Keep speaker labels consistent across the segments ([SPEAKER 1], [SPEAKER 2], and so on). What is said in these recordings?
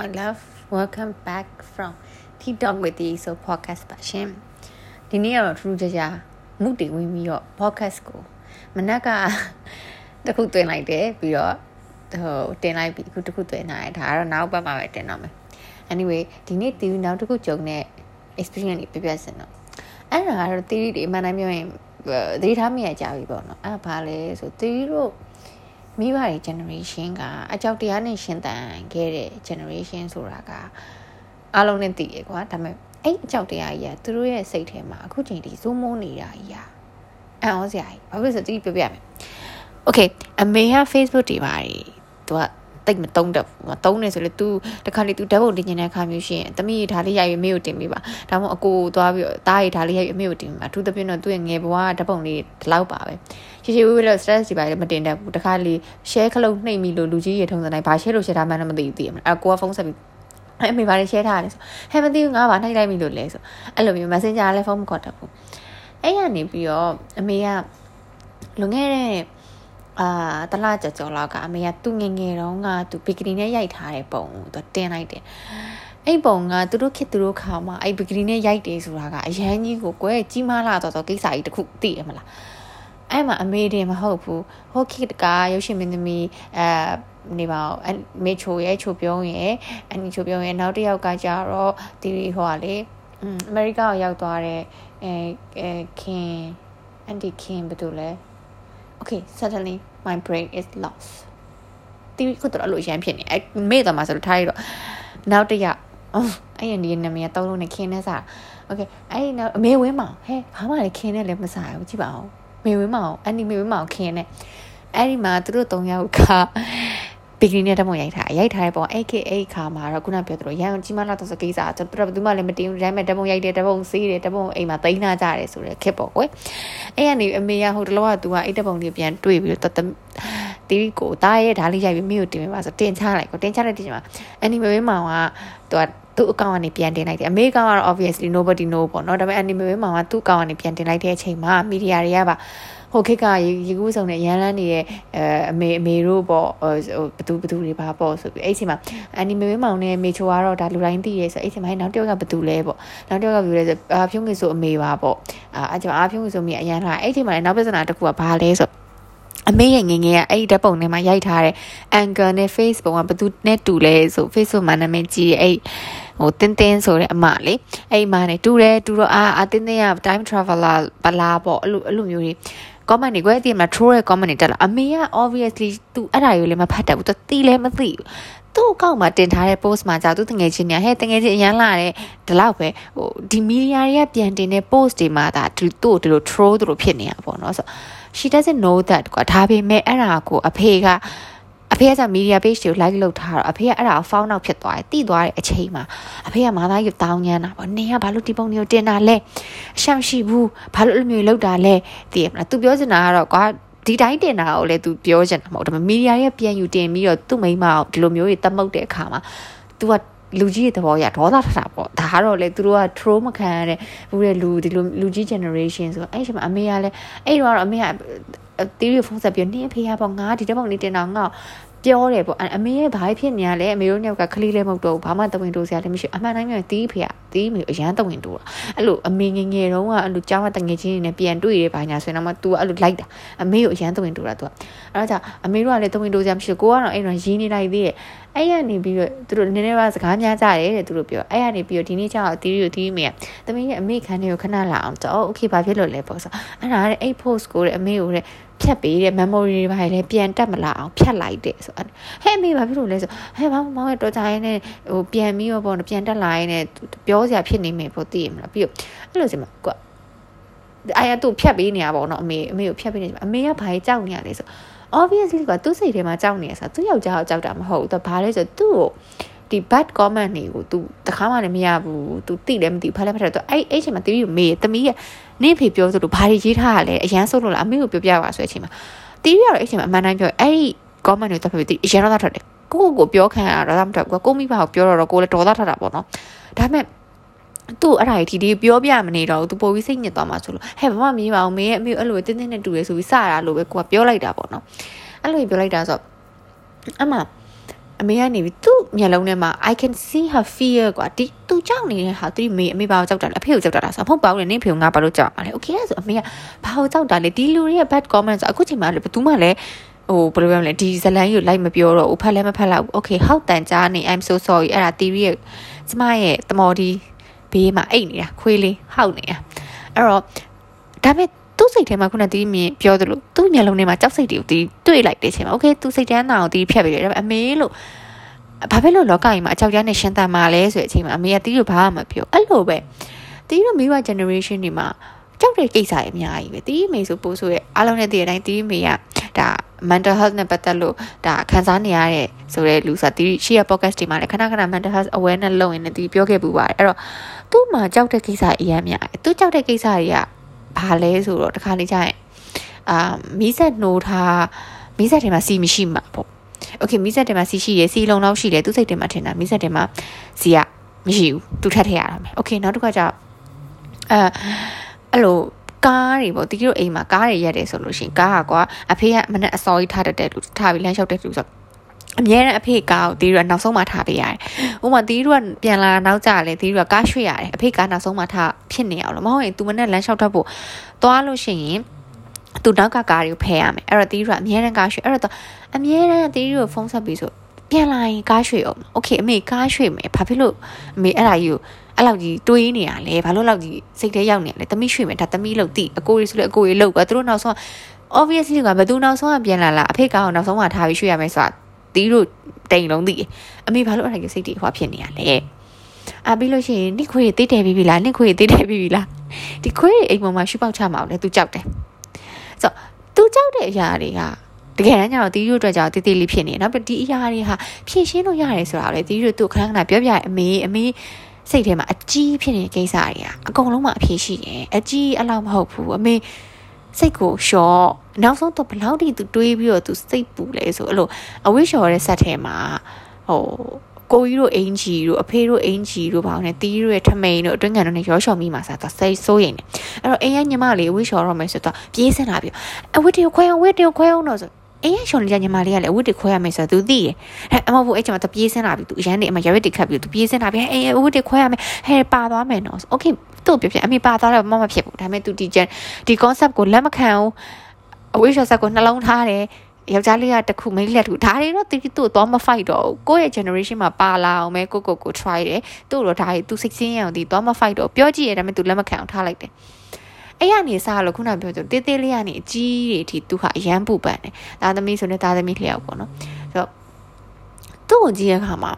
[SPEAKER 1] my love welcome back from TikTok with you so podcast ပါရှင်ဒီနေ့ကတော့ထူးခြားခြားမှုတည်ဝင်ပြီးတော့ podcast ကိုမနက်ကတခုတွင်လိုက်တယ်ပြီးတော့ဟိုတင်လိုက်ပြီးအခုတခုတွင်နိုင်ဒါကတော့နောက်ပတ်မှာပဲတင်တော့မယ် anyway ဒီနေ့တီးနောက်တစ်ခုကြုံတဲ့ experience တွေပြပြစင်တော့အဲ့ဒါကတော့တီးတွေအမှန်တမ်းပြောရင်သတိထားမိရကြပြီပေါ့နော်အဲ့ဒါဘာလဲဆိုတီးတို့ မိဘတွေ generation ကအကြောက်တရားနဲ့ရှင်သန်ခဲ့တဲ့ generation ဆိုတာကအလုံးနဲ့တည်ရကွာဒါပေမဲ့အဲ့အကြောက်တရားကြီးကသူတို့ရဲ့စိတ်ထဲမှာအခုချိန်ထိဇူးမိုးနေတာကြီးอ่ะအံ့ဩစရာကြီးဘာဖြစ်လို့ဆိုတီးပြပြမယ် Okay အမေက Facebook တွေပါတယ်သူကတိတ်မတုံးတော့ဘူးမတုံးနေဆိုလေ तू တခါလေ तू ဓာတ်ပုံတင်နေတဲ့အခါမျိုးရှိရင်တမီးဓာတ်လေးရိုက်ပြီးမေကိုတင်ပေးပါဒါမှမဟုတ်အကိုသွားပြီးတားရီဓာတ်လေးရိုက်ပြီးမေကိုတင်ပေးပါအထူးသဖြင့်တော့သူ့ရဲ့ငယ်ဘဝဓာတ်ပုံလေးဒီလောက်ပါပဲ ရှိရှိဝေးဝေးလို့ stress တွေပါလေမတင်တတ်ဘူးတခါလေ share ခလုံးနှိပ်မိလို့လူကြီးရေထုံစံတိုင်းဘာ share လို့ share ထားမှန်းမသိဘူးသိရမလားအကိုကဖုန်းဆက်ပြီးအဲ့အမေဘာလဲ share ထားတယ်ဆိုဟဲ့မသိဘူးငါဘာနှိပ်လိုက်မိလို့လဲဆိုအဲ့လိုမျိုး messenger လည်းဖုန်းမခေါ်တတ်ဘူးအဲ့ရနေပြီးတော့အမေကလွန်ခဲ့တဲ့အာတလားကြော်ကြော်လောက်ကအမေကသူ့ငငယ်တုန်းကသူဘီကနီနဲ့ရိုက်ထားတဲ့ပုံကိုသူတင်လိုက်တယ်အဲ့ပုံကသူတို့ခစ်သူတို့ခါမှာအဲ့ဘီကနီနဲ့ရိုက်တယ်ဆိုတာကအရန်ကြီးကိုကွယ်ကြီးမားလာတော့တော့ကိစ္စကြီးတစ်ခုသိရမလား အဲ့မှာအမေတင်မဟုတ်ဘူးဟိုခစ်ကရုပ်ရှင်မင်းသမီးအဲနေပါဦးအမေချိုရဲ့ချိုပြုံးရဲ့အနီချိုပြုံးရဲ့နောက်တစ်ယောက်ကကြတော့ဒီဟိုကလေအမေရိကကိုရောက်သွားတဲ့အဲအဲခင်အန်တီခင်ဘယ်လိုလဲ okay suddenly my brain is lost တီးခုတော့အဲ့လိုရမ်းဖြစ်နေအဲ့မေ့တော့မှဆိုလို့ထားရတော့နောက်တစ်ရက်အဲ့ရနေနာမည်သုံးလုံးနဲ့ခင်းနေစား okay အဲ့နောက်အမေဝင်းမအောင်ဟဲ့ဘာမှလည်းခင်းနေလည်းမစားဘူးကြည့်ပါဦး မေဝင်းမအောင်အန်နီမေဝင်းမအောင်ခင်းနေအဲ့ဒီမှာသူတို့၃ယောက်ကဘီကနီနဲ့တမရိုက်ထားရိုက်ထားတဲ့ပုံ AKA ခါမှာတော့ခုနပြောသလိုရန်ကြီးမလာတော့စကိစ္စကျွန်တော်ဘယ်သူမှလည်းမတင်ဘူးဒါပေမဲ့တပုံရိုက်တယ်တပုံစေးတယ်တပုံအိမ်မှာတိန်းနာကြတယ်ဆိုတဲ့ခက်ပေါ့ကွယ်အဲ့ကနေအမေကဟိုတလောကသူကအဲ့တပုံလေးပြန်တွေ့ပြီးတော့တီးကိုတားရဲ့ဓာလေးရိုက်ပြီးမိကိုတင်ပေးပါဆိုတင်ချလိုက်ကိုတင်ချတဲ့တင်ချမှာအန်နီမေမောင်ကသူက သူ့အကောင့်ကနေပြန်တင်လိုက်တယ်အမေကောင်ကတော့ obviously nobody know ပေါ့နော်ဒါပေမဲ့အန်နီမေမောင်ကသူ့အကောင့်ကနေပြန်တင်လိုက်တဲ့အချိန်မှာမီဒီယာတွေကပါဟိုခေတ်ကရေကူးစုံနဲ့ရန်လန်းနေတဲ့အဲအမေအမေတို့ပေါ့ဟိုဘသူဘသူတွေပါပေါ့ဆိုပြီးအဲ့ချိန်မှာအနီမေမေမောင်နဲ့မေချိုကတော့ဒါလူတိုင်းသိရဲဆိုအဲ့ချိန်မှာနောက်တစ်ယောက်ကဘသူလဲပေါ့နောက်တစ်ယောက်ကဘယ်လိုလဲဆိုအာဖြုံးငယ်ဆိုအမေပါပေါ့အာအဲ့ချိန်မှာအာဖြုံးငယ်ဆိုမိအရန်လာအဲ့ချိန်မှာလည်းနောက်ပြဿနာတစ်ခုကဘာလဲဆိုအမေရဲ့ငငယ်ကအဲ့ဒီဓာတ်ပုံထဲမှာရိုက်ထားတဲ့ angle နဲ့ face ပုံကဘသူနဲ့တူလဲဆို Facebook မှာနာမည်ကြီးအဲ့ ဟိုတင်းတင်းဆိုတဲ့အမလေးအဲ့အမနဲ့တူတယ်တူတော့အာအတင်းတင်းက time traveler ပလာပေါ့အဲ့လိုအဲ့လိုမျိုးတွေ comment တွေကွယ်ဒီမှာ troll ရဲ့ comment တွေတက်လာအမေက obviously तू အဲ့ဒါကြီးလည်းမဖတ်တတ်ဘူး तू တီးလည်းမသိဘူးသူ့အကောင့်မှာတင်ထားတဲ့ post မှာကြာသူတငယ်ချင်းညာဟဲ့တငယ်ချင်းအရန်လာတဲ့ဒီလောက်ပဲဟိုဒီ media တွေကပြန်တင်တဲ့ post တွေမှာဒါသူ့ကိုဒီလို troll သူတို့ဖြစ်နေတာပေါ့နော်ဆို she doesn't know that ကွာဒါပေမဲ့အဲ့ဒါကိုအဖေကအ ဖေကကြာ media page တွေကို like လုပ်ထားတော့အဖေကအဲ့ဒါကို found out ဖြစ်သွားတယ်တိသွားတဲ့အချိန်မှာအဖေကမာသားကြီးတောင်းညမ်းတာပေါ့နင်ကဘာလို့ဒီပုံမျိုးတင်တာလဲအရှောင်ရှိဘူးဘာလို့အဲ့လိုမျိုးလုပ်တာလဲသိရမလား तू ပြောချင်တာကတော့ကွာဒီတိုင်းတင်တာကိုလည်း तू ပြောချင်တာမဟုတ်ဒါပေမဲ့ media ရဲ့ပြန်ယူတင်ပြီးတော့သူ့မိမအောင်ဒီလိုမျိုးတွေတတ်မှုတ်တဲ့အခါမှာ तू ကလူကြီးရဲ့သဘောရဒေါသထတာပေါ့ဒါကတော့လေသူတို့က troll မခံရတဲ့ဘူးတဲ့လူဒီလိုလူကြီး generation ဆိုအဲ့ချိန်မှာအမေကလည်းအဲ့တော့အမေကတီးရဖုန်းဆက်ပြီးနင်းအဖေရပေါ့ငါဒီတက်ပုံလေးတင်တော့ငါ ပြောတယ်ပေါ့အမေရဲ့ဘာဖြစ်နေရလဲအမေတို့ညောက်ကကလေးလည်းမဟုတ်တော့ဘူးဘာမှတဝင်းတိုးစရာလည်းမရှိအမှန်တိုင်းကတီးဖေကတီးမေအရန်တဝင်းတိုးတာအဲ့လိုအမေငငယ်တုန်းကအဲ့လိုကြောင်းကတငယ်ချင်းတွေနဲ့ပြန်တွေ့ရပါညာဆိုရင်တော့ तू အဲ့လိုလိုက်တာအမေကိုအရန်တဝင်းတိုးတာ तू အဲ့တော့じゃအမေတို့ကလည်းတဝင်းတိုးစရာမရှိကိုကတော့အဲ့တော့ရင်းနေလိုက်သေးတယ်အဲ့ရနေပြီးတော့သူတို့နည်းနည်းပါစကားများကြတယ်တဲ့သူတို့ပြောအဲ့ရနေပြီးတော့ဒီနေ့ကျတော့တီးရီကိုတီးမေကတမီးရဲ့အမေခန်းလေးကိုခဏလာအောင်တော့ okay ဘာဖြစ်လို့လဲပေါ့ဆိုအဲ့ဒါတဲ့အဲ့ post ကိုတဲ့အမေကိုတဲ့ ဖြတ်ပေးတဲ့ memory တွေပါလေပြန်တက်မလာအောင်ဖြတ်လိုက်တယ်ဆိုဟဲ့အမေဘာဖြစ်လို့လဲဆိုဟဲ့ဘာမောင်ရဲ့တော်ကြရင်နဲ့ဟိုပြန်ပြီးတော့ပေါ့ပြန်တက်လာရင်နဲ့ပြောစရာဖြစ်နေမယ်ပေါ့သိရမလားပြီးတော့အဲ့လိုစမှာကွာအာရသူ့ဖြတ်ပေးနေတာပေါ့နော်အမေအမေကိုဖြတ်ပေးနေတယ်အမေကဘာကြီးကြောက်နေရလဲဆို obviously ကသူ့စိတ်ထဲမှာကြောက်နေရဆိုသူ့ယောက်ျားကိုကြောက်တာမဟုတ်ဘူးသူဘာလဲဆိုသူ့ကို ဒီ bad comment တွေကို तू တခါမှလည်းမရဘူး तू သိလည်းမသိဘူးဖားလည်းဖားတယ် तू အဲ့အဲ့ချိန်မှာတီးပြီးမေးတမီးရဲ့နင့်ဖေပြောသလိုဘာတွေရေးထားရလဲအရန်ဆုံးလို့လားအမေကိုပြောပြပါဆိုတဲ့အချိန်မှာတီးပြီးတော့အဲ့ချိန်မှာအမှန်တမ်းပြောအဲ့ဒီ comment တွေတက်ပြီးတီးအရန်တော့ထွက်တယ်ကိုကိုကိုပြောခံရတော့မထွက်ဘူးကိုမိဘကိုပြောတော့ကိုလည်းတော်သားထတာပေါ့နော်ဒါပေမဲ့သူ့အဲ့ဒါကြီးဒီပြောပြမနေတော့သူပို့ပြီးစိတ်ညစ်သွားမှာဆိုလို့ဟဲ့ဘာမှမမြင်ပါဘူးမေရဲ့အမေအဲ့လိုတင်းတင်းနဲ့တူတယ်ဆိုပြီးစတာလို့ပဲကိုကပြောလိုက်တာပေါ့နော်အဲ့လိုပြောလိုက်တာဆိုအမ အမေကနေပြီးသူ့မျက်လုံးထဲမှာ I can see her fear ကွာဒီသူကြောက်နေတဲ့ဟာသူမေအမေဘာကိုကြောက်တာလဲအဖေကိုကြောက်တာလားဆိုတော့မဟုတ်ပါဘူးနင့်ဖေကငါဘာလို့ကြောက်မှာလဲ Okay ဆိုအမေကဘာကိုကြောက်တာလဲဒီလူတွေရဲ့ bad comments အခုချိန်မှာလည်းဘယ်သူမှလည်းဟိုဘယ်လိုပြောမလဲဒီဇလန်းကြီးကိုလိုက်မပြောတော့ဘူးဖတ်လည်းမဖတ်တော့ဘူး Okay ဟောက်တန်ကြားနေ I'm so sorry အဲ့ဒါ theory ရဲ့ကျမရဲ့တမော်ဒီဘေးမှာအိတ်နေတာခွေးလေးဟောက်နေတာအဲ့တော့ဒါပေမဲ့ သူ့စိတ်ထဲမှာခုနတီးမြင်ပြောသလိုသူ့မျက်လုံးထဲမှာကြောက်စိတ်တွေကိုတီးတွေ့လိုက်တဲ့အချိန်မှာ okay သူစိတ်ထဲနာကိုတီးဖြတ်ပြီးတယ်ဒါပေမဲ့အမေလို့ဘာဖြစ်လို့လောကကြီးမှာအကြောက်ကြားနဲ့ရှင်းတန်မှာလဲဆိုတဲ့အချိန်မှာအမေကတီးလို့ဘာမှမပြောအဲ့လိုပဲတီးလို့မိဘ generation တွေမှာကြောက်တဲ့ကိစ္စတွေအများကြီးပဲတီးမေဆိုပို့ဆိုရဲ့အားလုံးနဲ့တည်တဲ့အတိုင်းတီးမေကဒါ mental health နဲ့ပတ်သက်လို့ဒါခံစားနေရတဲ့ဆိုတဲ့လူစားတီးရှေ့ရ podcast တွေမှာလည်းခဏခဏ mental health awareness လုပ်ရင်လည်းတီးပြောခဲ့ပူပါတယ်အဲ့တော့သူ့မှာကြောက်တဲ့ကိစ္စအများများသူကြောက်တဲ့ကိစ္စတွေက ဘာလဲဆိုတော့တခါလေကျရင်အာမီးဆက်နှိုးထားမီးဆက်ထဲမှာစီမရှိမှာပေါ့โอเคမီးဆက်ထဲမှာစီရှိတယ်စီလုံးလောက်ရှိတယ်သူစိတ်ထဲမှာထင်တာမီးဆက်ထဲမှာစီကမရှိဘူးသူထပ်ထည့်ရတာမယ်โอเคနောက်တစ်ခါကျအဲအဲ့လိုကားတွေပေါ့တီတီတို့အိမ်မှာကားတွေရက်တယ်ဆိုလို့ရှိရင်ကားကကွာအဖေကမနဲ့အစော်ကြီးထားတတ်တဲ့လူထားပြီးလမ်းလျှောက်တဲ့လူဆို အမြဲတမ်းအဖေကားကိုတီးရနောက်ဆုံးမှထားပေးရတယ်။ဥပမာတီးရကပြန်လာနောက်ကြလေတီးရကကားရွှေ့ရတယ်။အဖေကားနောက်ဆုံးမှထားဖြစ်နေအောင်လို့မဟုတ်ရင် तू မနဲ့လမ်းလျှောက်တတ်ဖို့သွားလို့ရှိရင်သူနောက်ကကားတွေကိုဖယ်ရမယ်။အဲ့တော့တီးရကအမြဲတမ်းကားရွှေ့အဲ့တော့အမြဲတမ်းတီးရကိုဖုန်းဆက်ပြီးဆိုပြန်လာရင်ကားရွှေ့အောင်။ Okay အမေကားရွှေ့မယ်။ဘာဖြစ်လို့အမေအဲ့ဒါကြီးကိုအဲ့လောက်ကြီးတွေးနေရလဲဘာလို့လောက်ကြီးစိတ်ထဲရောက်နေရလဲသမီးရွှေ့မယ်ဒါသမီးလို့တိအကိုရီဆိုလို့အကိုရီလို့ကသူတို့နောက်ဆုံး obviously ကဘယ်သူနောက်ဆုံးကပြန်လာလားအဖေကောင်နောက်ဆုံးကထားပြီးရွှေ့ရမယ်ဆိုတာ တီးတို့တိမ်လုံးသိအမေဘာလို့အဲ့ဒါကြီးစိတ်တွေဟွာဖြစ်နေရလဲအာပြီးလို့ရှိရင်နိခွေတိတ်တယ်ပြီးပြီလားနိခွေတိတ်တယ်ပြီးပြီလားဒီခွေအိမ်ပေါ်မှာရှူပေါက်ချမအောင်လဲသူကြောက်တယ်ဆိုတော့သူကြောက်တဲ့အရာတွေကတကယ်တမ်းကျတော့တီးတို့အတွက်ကြောင့်တေးသေးလေးဖြစ်နေနောက်ပြီးဒီအရာတွေဟာဖြည့်ရှင်းလို့ရတယ်ဆိုတာလေတီးတို့သူ့ခဏခဏပြောပြအမေအမေစိတ်ထဲမှာအကြီးဖြစ်နေတဲ့ကိစ္စတွေကအကုန်လုံးမှအဖြေရှိတယ်အကြီးအလောက်မဟုတ်ဘူးအမေ စိတ်ကိုရှော့နောက်ဆုံးတော့ဘလောက်ထိသူတွေးပြီးတော့သူစိတ်ပူလဲဆိုအဲ့လိုအဝိရှော်တဲ့ဆက်ထဲမှာဟိုကိုကြီးတို့အင်ဂျီတို့အဖေတို့အင်ဂျီတို့ဘာလို့လဲတီးတို့ရဲ့ထမိန်တို့အတွင်းကန်တို့နဲ့ရောလျှော်မိမှာစားတော့စိတ်စိုးရင်တယ်အဲ့တော့အိမ်ကညီမလေးအဝိရှော်တော့မယ်ဆိုတော့ပြေးစင်လာပြီးအဝိတကိုခွဲအောင်ဝိတကိုခွဲအောင်တော့ဆို အေးရှောင်းလေးညီမလေးကလည်းအဝတ်တွေခွဲရမယ်ဆိုတော့ तू သိတယ်ဟဲ့အမဟုတ်ဘူးအဲ့ချိန်မှာ तू ပြေးစင်းလာပြီ तू အရန်နေအမရရွက်တွေခတ်ပြီ तू ပြေးစင်းလာပြီအေးအဝတ်တွေခွဲရမယ်ဟဲ့ပါသွားမယ်နော် okay သူ့ပြပြအမေပါသွားတော့မမဖြစ်ဘူးဒါပေမဲ့ तू ဒီ gen ဒီ concept ကိုလက်မခံဘူးအဝတ်ရှော့ဆက်ကိုနှလုံးထားတယ်ယောက်ျားလေးကတခုမိန်းလက်တူဒါတွေတော့တီတီသူ့တော့မ fight တော့ဘူးကိုယ့်ရဲ့ generation မှာပါလာအောင်ပဲကိုကိုကို try တယ်သူ့တော့ဒါတွေ तू စိတ်ဆင်းရအောင်ဒီတော့မ fight တော့ပြောကြည့်ရဒါပေမဲ့ तू လက်မခံအောင်ထားလိုက်တယ် အဲ့ရနေစားလို့ခုနပြောကြတေးသေးလေးကနေအကြီးတွေအထိသူဟာအရန်ပူပန်တယ်သားသမီးဆိုတဲ့သားသမီးလျောက်ပေါ့နော်ဆိုတော့သူ့ကိုကြည့်ရခါမှာ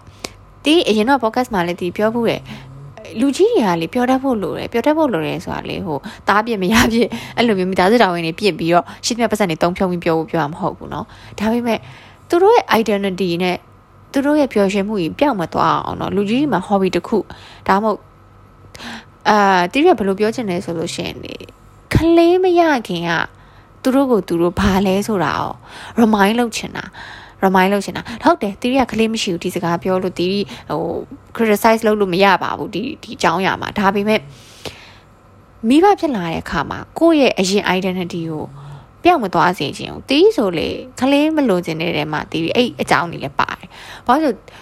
[SPEAKER 1] ဒီအရင်တော့ podcast မှာလည်းဒီပြောဖို့ရလူကြီးတွေကလေပြောတတ်ဖို့လိုတယ်ပြောတတ်ဖို့လိုတယ်ဆိုတာလေဟိုတားပြစ်မရပြစ်အဲ့လိုမျိုးမိသားစုတော်ဝင်တွေပြစ်ပြီးတော့ရှင်းပြပတ်စံတွေတုံးဖြုံပြီးပြောဖို့ပြောမှာမဟုတ်ဘူးเนาะဒါပေမဲ့သူတို့ရဲ့ identity နဲ့သူတို့ရဲ့ပျော်ရွှင်မှုကြီးပြောင်းမသွားအောင်เนาะလူကြီးတွေမှာ hobby တစ်ခုဒါမှမဟုတ် အာတိရဘယ်လိုပြောချင်လဲဆိုလို့ရှိရင်လေခလေးမရခင်ကသူတို့ကိုသူတို့ဘာလဲဆိုတာကို remind လုပ်ချင်တာ remind လုပ်ချင်တာဟုတ်တယ်တီရီကကလေးမရှိဘူးဒီစကားပြောလို့တီရီဟို criticize လုပ်လို့မရပါဘူးဒီဒီအကြောင်းအရာမှာဒါပေမဲ့မိဘဖြစ်လာတဲ့အခါမှာကိုယ့်ရဲ့အရင် identity ကိုပျောက်မသွားစေချင်ဘူးတီးဆိုလေကလေးမလို့ခြင်းတဲ့မှာတီးအဲ့အကြောင်းတွေလည်းပါတယ်ဘာလို့လူ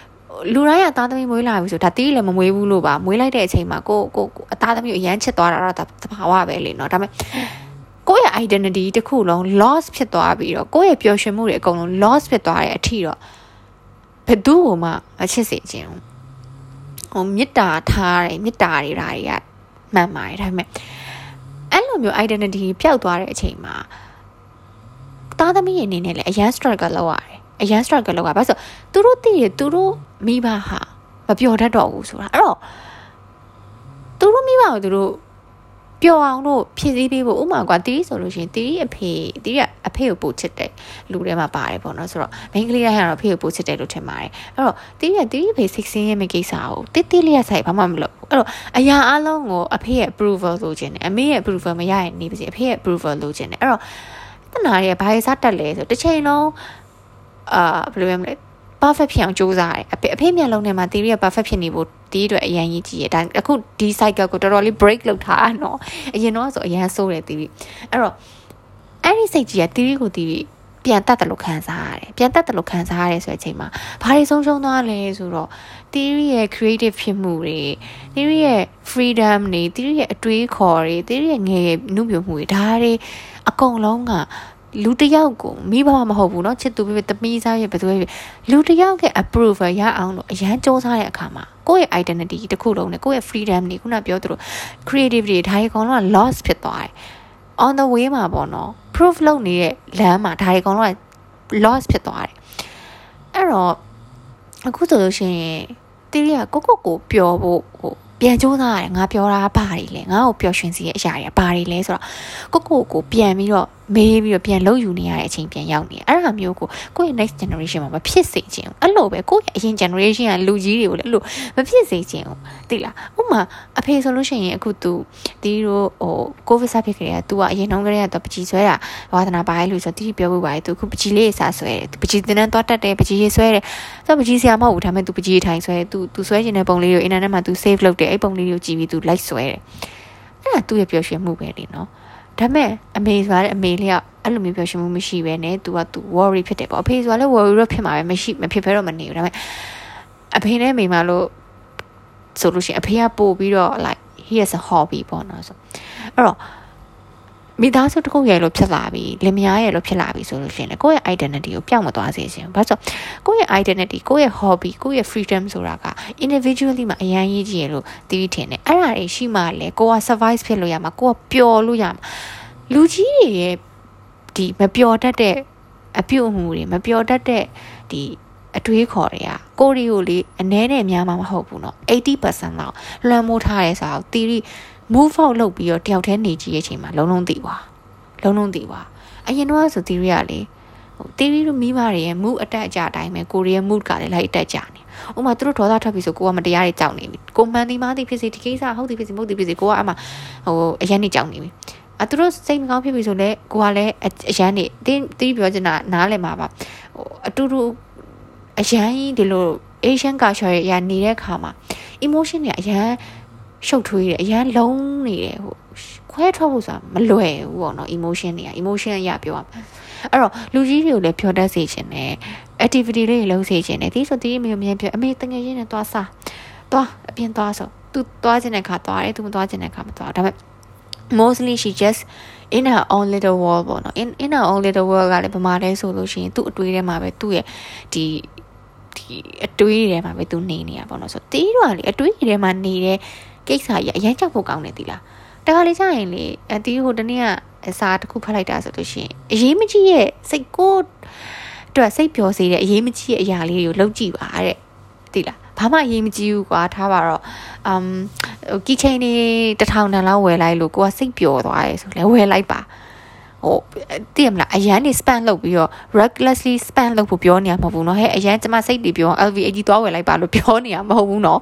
[SPEAKER 1] တိုင်းကသားသမီးမွေးလာပြီဆိုဒါတီးလည်းမမွေးဘူးလို့ပါမွေးလိုက်တဲ့အချိန်မှာကိုကိုအသားသမီးကိုအရန်ချစ်သွားတာတော့တဘာဝပဲလေနော်ဒါပေမဲ့ကိုယ့်ရဲ့ identity တစ်ခုလုံး loss ဖြစ်သွားပြီးတော့ကိုယ့်ရဲ့ပျော်ရွှင်မှုတွေအကုန်လုံး loss ဖြစ်သွားတဲ့အထိတော့ဘယ်သူ့ကိုမှမချစ်စေချင်ဘူးဟိုမေတ္တာထားတယ်မေတ္တာတွေဓာတွေကမှန်ပါတယ်ဒါပေမဲ့အဲ့လိုမျိုး identity ပျောက်သွားတဲ့အချိန်မှာသားသမီးအနေနဲ့လည်းအရန် struggle လုပ်ရတယ်အရန် struggle လုပ်ရပါဆိုသူတို့သိရသူတို့ မိဘဟာမပျော်တတ်တော့ဘူးဆိုတာအဲ့တော့သူတို့မိဘကိုသူတို့ပျော်အောင်လို့ဖြည့်ဆည်းပေးဖို့ဥမာကွာတီးဆိုလို့ရှိရင်တီးအဖေတီးကအဖေကိုပို့ချစ်တယ်လူထဲမှာပါတယ်ပေါ့နော်ဆိုတော့မိန်းကလေးတိုင်းကတော့အဖေကိုပို့ချစ်တယ်လို့ထင်ပါတယ်အဲ့တော့တီးကတီးအဖေစိတ်ဆင်းရဲမယ့်ကိစ္စကိုတိတိလေးရဆိုင်ဘာမှမလုပ်ဘူးအဲ့တော့အရာအလုံးကိုအဖေရဲ့ approval လိုချင်တယ်အမေရဲ့ approval မရရင်နေပါစေအဖေရဲ့ approval လိုချင်တယ်အဲ့တော့တနာရဲ့ဘာရေးစားတက်လဲဆိုတစ်ချိန်လုံးအာဘယ်လိုပြောမလဲ perfect ဖြစ်အောင်ကြိုးစားတယ်အဖေအဖေမျက်လုံးထဲမှာ theory က perfect ဖြစ်နေဖို့ဒီအတွက်အရန်ကြီးကြီးတယ်ဒါအခုဒီ cycle ကိုတော်တော်လေး break လုပ်ထားတာနော်အရင်တော့ဆိုအရန်ဆိုးတယ် theory အဲ့တော့အဲ့ဒီစိတ်ကြီးက theory ကို theory ပြန်တက်တယ်လို့ခံစားရတယ်ပြန်တက်တယ်လို့ခံစားရတယ်ဆိုတဲ့အချိန်မှာဘာတွေဆုံးရှုံးသွားလဲဆိုတော့ theory ရဲ့ creative ဖြစ်မှုတွေ theory ရဲ့ freedom တွေ theory ရဲ့အတွေးခေါ်တွေ theory ရဲ့ငယ်ရဲ့နှုတ်ပြမှုတွေဒါတွေအကုန်လုံးက လူတယောက်ကိုမိဘမဟုတ်ဘူးเนาะချစ်သူပဲတမီးစားရဲ့ဘယ်သူပဲလူတယောက်ရဲ့ approval ရအောင်လို့အရန်စ조사တဲ့အခါမှာကိုယ့်ရဲ့ identity တခုလုံးနဲ့ကိုယ့်ရဲ့ freedom တွေခုနပြောသလို creativity တွေဒါတွေအကုန်လုံးက loss ဖြစ်သွားတယ် on the way မှာပေါ့နော် proof လုပ်နေတဲ့လမ်းမှာဒါတွေအကုန်လုံးက loss ဖြစ်သွားတယ်အဲ့တော့အခုဆိုလို့ရှိရင်တီးရီကကိုကိုကိုပျော်ဖို့ဟိုပြန်ကြိုးစားရတယ်ငါပြောတာဘာတွေလဲငါ့ကိုပျော်ရွှင်စေတဲ့အရာတွေဘာတွေလဲဆိုတော့ကိုကိုကိုပြန်ပြီးတော့ မေးပြီးတော့ပြန်လှုပ်ယူနေရတဲ့အချိန်ပြန်ရောက်နေအဲ့ဒါမျိုးကိုကိုယ့်ရဲ့ next generation မှာမဖြစ်စေချင်ဘူးအဲ့လိုပဲကိုယ့်ရဲ့အရင် generation ကလူကြီးတွေကိုလည်းအဲ့လိုမဖြစ်စေချင်ဘူးသိလားဥမာအဖေဆိုလို့ရှိရင်အခု तू တီးတို့ဟို covid စဖြစ်ခဲ့တဲ့ तू ကအရင်နှောင်းကလေးကတော့ပကြီးဆွဲတာဝါသနာပါလေလို့ဆိုတီးပြောဖို့ပါလေ तू အခုပကြီးလေးစားဆွဲတယ် तू ပကြီးတင်တန်းသွားတက်တယ်ပကြီးရေးဆွဲတယ်ဆိုပကြီးဆရာမဟုတ်ဘူးဒါပေမဲ့ तू ပကြီးထိုင်ဆွဲ तू तू ဆွဲခြင်းတဲ့ပုံလေးကို internet မှာ तू save လုပ်တယ်အဲ့ပုံလေးကိုကြည့်ပြီး तू like ဆွဲတယ်အဲ့ဒါသူ့ရဲ့ပျော်ရွှင်မှုပဲလေနော် ဒါပေမဲ့အမေဆိုတဲ့အမေလေးကအဲ့လိုမျိုးပြောရှင်မှုမရှိပဲနဲ့ तू က तू worry ဖြစ်တယ်ပေါ့အဖေဆိုလည်း worry တော့ဖြစ်မှာပဲမရှိမဖြစ်ဘဲတော့မနေဘူးဒါပေမဲ့အဖေနဲ့မိမလို့ဆိုလို့ရှိရင်အဖေကပို့ပြီးတော့ like he has a hobby ပေါ့နော်ဆိုအဲ့တော့ မိသားစုတစ်ခုရဲ့လို့ဖြစ်လာပြီလင်မယားရဲ့လို့ဖြစ်လာပြီဆိုလို့ရှိရင်လေကိုယ့်ရဲ့ identity ကိုပြောင်းမသွားစေချင်ဘူးဘာလို့ကိုယ့်ရဲ့ identity ကိုယ့်ရဲ့ hobby ကိုယ့်ရဲ့ freedom ဆိုတာက individually မှာအရန်ရေးကြည့်ရလို့တီးထင်တယ်အဲ့ဒါတွေရှိမှလေကိုက survive ဖြစ်လို့ရမှာကိုကပျော်လို့ရမှာလူကြီးတွေရဲ့ဒီမပျော်တတ်တဲ့အပြုအမူတွေမပျော်တတ်တဲ့ဒီအတွေးခေါ်တွေကကိုရီကိုလေအနည်းနဲ့များမှာမဟုတ်ဘူးเนาะ80%လောက်လွှမ်းမိုးထားရဲဆိုတော့တီရီ move out လုပ်ပြီးတော့တယောက်တည်းနေကြည့်ရဲ့အချိန်မှာလုံးလုံးသိပါလုံးလုံးသိပါအရင်တော့ဆိုတီရီကလေဟိုတီရီတို့မိဘတွေရဲ့ mood အတက်အကျအတိုင်းပဲကိုရီရဲ့ mood ကလည်းလိုက်အတက်ကြနေဥမာသူတို့ဒေါသထွက်ပြီဆိုကိုကမတရားတွေကြောက်နေပြီကိုမှန်ဒီမားဒီဖြစ်စီဒီကိစ္စဟုတ်ဒီဖြစ်စီမဟုတ်ဒီဖြစ်စီကိုကအမှဟိုအရင်နေကြောက်နေပြီအသူတို့စိတ်မကောင်းဖြစ်ပြီဆိုလဲကိုကလည်းအရန်နေတင်းတီးပြောချင်တာနားလည်မှာပါဟိုအတူတူအရန်ဒီလို Asian culture ရဲ့အရာနေတဲ့ခါမှာ emotion တွေအရန် ရှုပ်ထွေးတယ်အရန်လုံးနေတယ်ဟိုခွဲထွက်ဖို့ဆိုတာမလွယ်ဘူးပေါ့နော် emotion တွေက emotion အရာပြောရမှာအဲ့တော့လူကြီးတွေကိုလည်းဖြောတတ်စေခြင်းနဲ့ activity လေးတွေလုပ်စေခြင်းနဲ့ဒီဆိုဒီမျိုးမြန်ပြောအမေတငယ်ချင်းနဲ့သွားစားသွားအပြင်သွားဆို तू သွားခြင်းတဲ့ခါသွားတယ် तू မသွားခြင်းတဲ့ခါမသွားဒါပေမဲ့ mostly she just in her own little world ပေါ့နော် in in her own little world ကလည်းဗမာလဲဆိုလို့ရှိရင်သူ့အတွေးထဲမှာပဲသူ့ရဲ့ဒီဒီအတွေးထဲမှာပဲသူနေနေရပေါ့နော်ဆိုတေးတော့လေအတွေးထဲမှာနေတဲ့ ကိစ္စကြီးအရင်ကြောက်ဖို့ကောင်းတယ်ဒီလားတခါလေကြာရင်လေအတီးဟိုတနေ့ကအစာတစ်ခုဖတ်လိုက်တာဆိုလို့ရှိရင်အရေးမကြီးရဲ့စိတ်ကိုအတွက်စိတ်ပျော်စေတဲ့အရေးမကြီးရဲ့အရာလေးတွေကိုလုပ်ကြည့်ပါတဲ့ဒီလားဘာမှအရေးမကြီးဘူးကွာထားပါတော့အမ်ကီချင်းနေတထောင်တန်လောက်ဝယ်လိုက်လို့ကိုကစိတ်ပျော်သွားရဲဆိုလဲဝယ်လိုက်ပါ ဟိုသိရမလားအရန်နေ spam လုပ်ပြီးတော့ recklessly spam လုပ်ဖို့ပြောနေရမှာမဟုတ်ဘူးเนาะဟဲ့အရန်ကျမစိတ်တွေပြော LVAG သွားဝယ်လိုက်ပါလို့ပြောနေရမှာမဟုတ်ဘူးเนาะ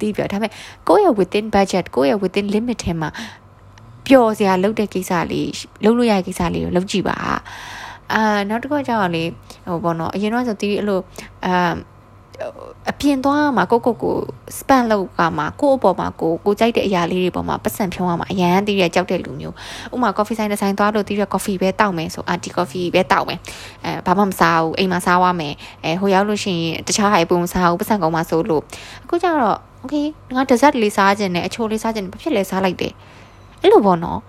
[SPEAKER 1] ဒီပြောဒါပေမဲ့ကိုယ့်ရဲ့ within budget ကိုယ့်ရဲ့ within limit ထဲမှာပျော်စရာလုပ်တဲ့ကိစ္စလေးလုပ်လို့ရတဲ့ကိစ္စလေးကိုလုပ်ကြည့်ပါအာနောက်တစ်ခုကျတော့လေဟိုဘောနော်အရင်တော့ဆိုတီးအဲ့လိုအာ အပြင်သွားမှာကိုကိုကို span လောက်ကမှာကို့အပေါ်မှာကိုကိုကြိုက်တဲ့အရာလေးတွေပေါ်မှာပတ်စံဖြုံးရမှာအရန်တည်ရကြောက်တဲ့လူမျိုးဥမာ coffee ဆိုင်တစ်ဆိုင်သွားလို့တည်ရ coffee ပဲတောက်မယ်ဆိုအာဒီ coffee ပဲတောက်မယ်အဲဘာမှမစားဘူးအိမ်မှာစားဝမယ်အဲဟိုရောက်လို့ရှိရင်တခြားဟာပုံမစားဘူးပတ်စံကောင်မှဆိုလို့အခုကျတော့ okay ငါ dessert လေးစားခြင်းနဲ့အချိုလေးစားခြင်းနဲ့ဘာဖြစ်လဲစားလိုက်တယ်အဲ့လိုပေါ့နော်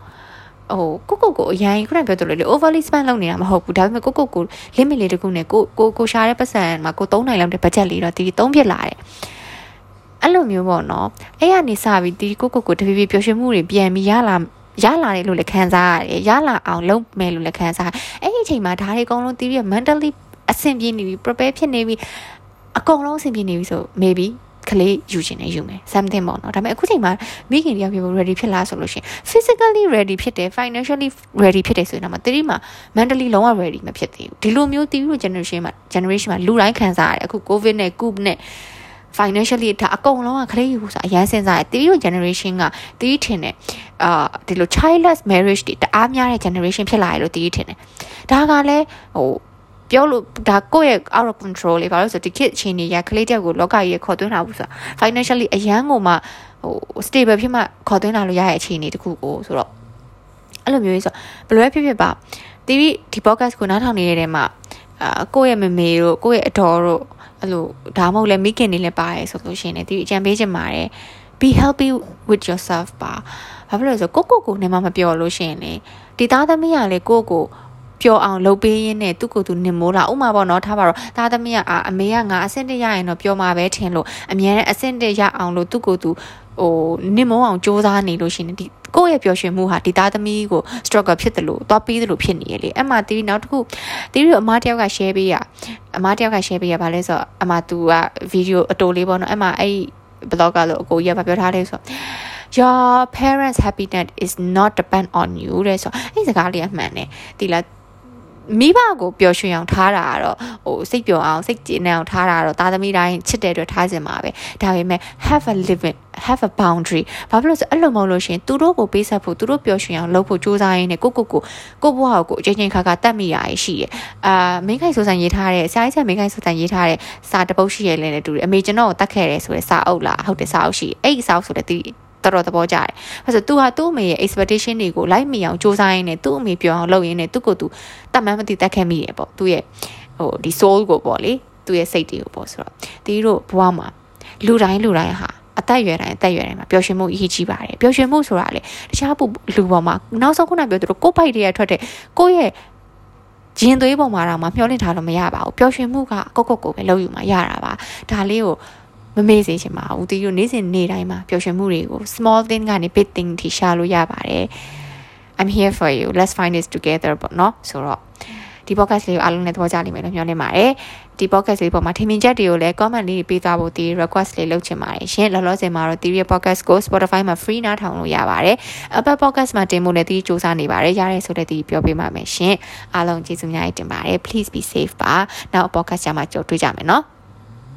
[SPEAKER 1] ဟိုကိုကိုကိုအရင်ခုနပြောသလိုလေ overly spend လုပ်နေတာမဟုတ်ဘူးဒါပေမဲ့ကိုကိုကို limit လေးတခုနဲ့ကိုကိုကိုရှာတဲ့ပတ်စံမှာကိုသုံးနိုင်လောက်တဲ့ budget လေးတော့ဒီသုံးဖြစ်လာတယ်အဲ့လိုမျိုးပေါ့နော်အဲ့ရနေစပြီးဒီကိုကိုကိုတဖြည်းဖြည်းပျော်ရွှင်မှုတွေပြန်ပြီးရလာရလာတယ်လို့လည်းခံစားရတယ်ရလာအောင်လုပ်မယ်လို့လည်းခံစားအဲ့ဒီအချိန်မှာဒါတွေအကုန်လုံးတီးပြီး mentally အဆင်ပြေနေပြီ prepare ဖြစ်နေပြီအကုန်လုံးအဆင်ပြေနေပြီဆို maybe ကလေးယူချင်တယ်ယူမယ် something ပေါ့နော်ဒါပေမဲ့အခုချိန်မှာမိခင်တယောက်ဖြစ်ဖို့ ready ဖြစ်လားဆိုလို့ရှိရင် physically ready ဖြစ်တယ် financially ready ဖြစ်တယ်ဆိုရင်တော့တိမှာ mentally လုံးဝ ready မဖြစ်သေးဘူးဒီလိုမျိုးတီးလို့ generation မှာ generation မှာလူတိုင်းခံစားရတယ်အခု covid နဲ့ coup နဲ့ financially ဒါအကုန်လုံးကခလေးယူဆိုအရန်စဉ်းစားတယ်တီးတို့ generation ကတီးထင်တယ်အာဒီလို childless marriage တွေတအားများတဲ့ generation ဖြစ်လာရလို့တီးထင်တယ်ဒါကလည်းဟို ပြောလို့ဒါကိုယ့်ရဲ့ out of control လေးဘာလို့ဆိုဒီ kid အချိန်ကြီးရကလေးတယောက်ကိုလောကကြီးရခေါ်သွင်းတာဘူးဆိုတာ financially အရန်ကိုမှဟို stable ဖြစ်မှခေါ်သွင်းလာလို့ရရဲ့အခြေအနေတခုကိုဆိုတော့အဲ့လိုမျိုးဆိုဘယ်လိုဖြစ်ဖြစ်ပါတတီဗီဒီ podcast ကိုနားထောင်နေတဲ့ထဲမှာအာကိုယ့်ရဲ့မမေတို့ကိုယ့်ရဲ့အတော်တို့အဲ့လိုဒါမှမဟုတ်လဲမိခင်တွေလည်းပါတယ်ဆိုလို့ရှိရင်တီဗီအကြံပေးချင်ပါတယ် be happy with yourself ပါဘာဖြစ်လို့လဲဆိုကိုကိုကိုနဲ့မှမပြောလို့ရှိရင်လေဒီသားသမီးကလေကိုကို ပျော်အောင်လုပ်ပေးရင်းနဲ့သူ့ကိုယ်သူနင်မိုးလာဥမာပေါ့နော်ထားပါတော့သားသမီးကအာအမေကငါအဆင့်တရရင်တော့ပျော်မှာပဲထင်လို့အမြဲတမ်းအဆင့်တရအောင်လို့သူ့ကိုယ်သူဟိုနင်မိုးအောင်စ조사နေလို့ရှိရင်ဒီကိုယ့်ရဲ့ပျော်ရွှင်မှုဟာဒီသားသမီးကို struggle ဖြစ်တယ်လို့သွားပြီးတယ်လို့ဖြစ်နေရလေအဲ့မှာတီးနောက်တစ်ခုတီးရအမတယောက်က share ပေးရအမတယောက်က share ပေးရဗာလဲဆိုတော့အမ तू က video အတိုလေးပေါ့နော်အဲ့မှာအဲ့ blogger လို့အကိုကြီးကပြောထားလဲဆိုတော့ your parents happiness is not depend on you တဲ့ဆိုအဲ့စကားလေးအမှန်တယ်ဒီလား မိဘကိုပျော်ရွှင်အောင်ထားတာကတော့ဟိုစိတ်ပျော်အောင်စိတ်ကြည်နေအောင်ထားတာကတော့သားသမီးတိုင်းချစ်တဲ့အတွက်ထားစင်ပါပဲဒါပေမဲ့ have a limit have a boundary ဘာဖြစ်လို့ဆိုအဲ့လိုမဟုတ်လို့ရှင်သူတို့ကိုပေးဆက်ဖို့သူတို့ပျော်ရွှင်အောင်လုပ်ဖို့စူးစမ်းရင်းနဲ့ကိုကိုကိုကိုဘွားကိုအချိန်ချင်းခါခါတတ်မိရရှိတယ်အာမိခိုင်ဆိုဆန်ရေးထားတဲ့ဆရာကြီးဆက်မိခိုင်ဆိုဆန်ရေးထားတဲ့စာတပုတ်ရှိရလဲနဲ့တူတယ်အမေကျွန်တော်ကိုတတ်ခဲ့တယ်ဆိုတဲ့စာအုပ်လားဟုတ်တယ်စာအုပ်ရှိအဲ့ဒီစာအုပ်ဆိုတဲ့တီ တော်တော်သဘောကျတယ်။အဲဆို तू ဟာသူ့အမေရဲ့ expectation တွေကိုလိုက်မိအောင်စူးစမ်းရင်းနဲ့သူ့အမေပြောအောင်လုပ်ရင်းနဲ့သူ့ကို तू တတ်မှန်းမသိတတ်ခဲ့မိတယ်ပေါ့။သူ့ရဲ့ဟိုဒီ soul ကိုပေါ့လေ။သူ့ရဲ့စိတ်တွေကိုပေါ့ဆိုတော့ဒီတို့ဘဝမှာလူတိုင်းလူတိုင်းဟာအသက်ရွယ်တိုင်းအသက်ရွယ်တိုင်းမှာပျော်ရွှင်မှုအရေးကြီးပါတယ်ပျော်ရွှင်မှုဆိုတာလေတခြားပူလူပေါ်မှာနောက်ဆုံးခုနပြောသလိုကိုယ်ပိုက်တည်းရထွက်တဲ့ကိုယ့်ရဲ့ရင်သွေးပေါ်မှာတော့မမျောလင့်ထားလို့မရပါဘူးပျော်ရွှင်မှုကကိုယ့်ကိုယ်ကိုပဲလုပ်ယူမှရတာပါဒါလေးကို မမေ့စေချင်ပါဘူးတီတို့နေ့စဉ်နေ့တိုင်းမှာပျော်ရွှင်မှုတွေကို small thing ကနေ big thing ထိရှာလို့ရပါတယ် I'm here for you let's find this together ပေါ့နော်ဆိုတော့ဒီ podcast လေးကိုအားလုံးနဲ့သဘောကျလိမ့်မယ်လို့မျှော်လင့်ပါတယ်ဒီ podcast လေးပေါ်မှာထင်မြင်ချက်တွေကိုလည်း comment လေးပေးသွားဖို့ဒီ request လေးလုပ်ချင်ပါတယ်ရှင်လောလောဆယ်မှာတော့ Theory podcast ကို Spotify မှာ free နားထောင်လို့ရပါတယ် Apple podcast မှာတင်ဖို့လည်းဒီစူးစမ်းနေပါတယ်ရရဲဆိုလည်းဒီပြောပေးပါမယ်ရှင်အားလုံးကျေးဇူးများတင်ပါတယ် please be safe ပါနောက် podcast မှာကြိုတွေ့ကြမယ်နော်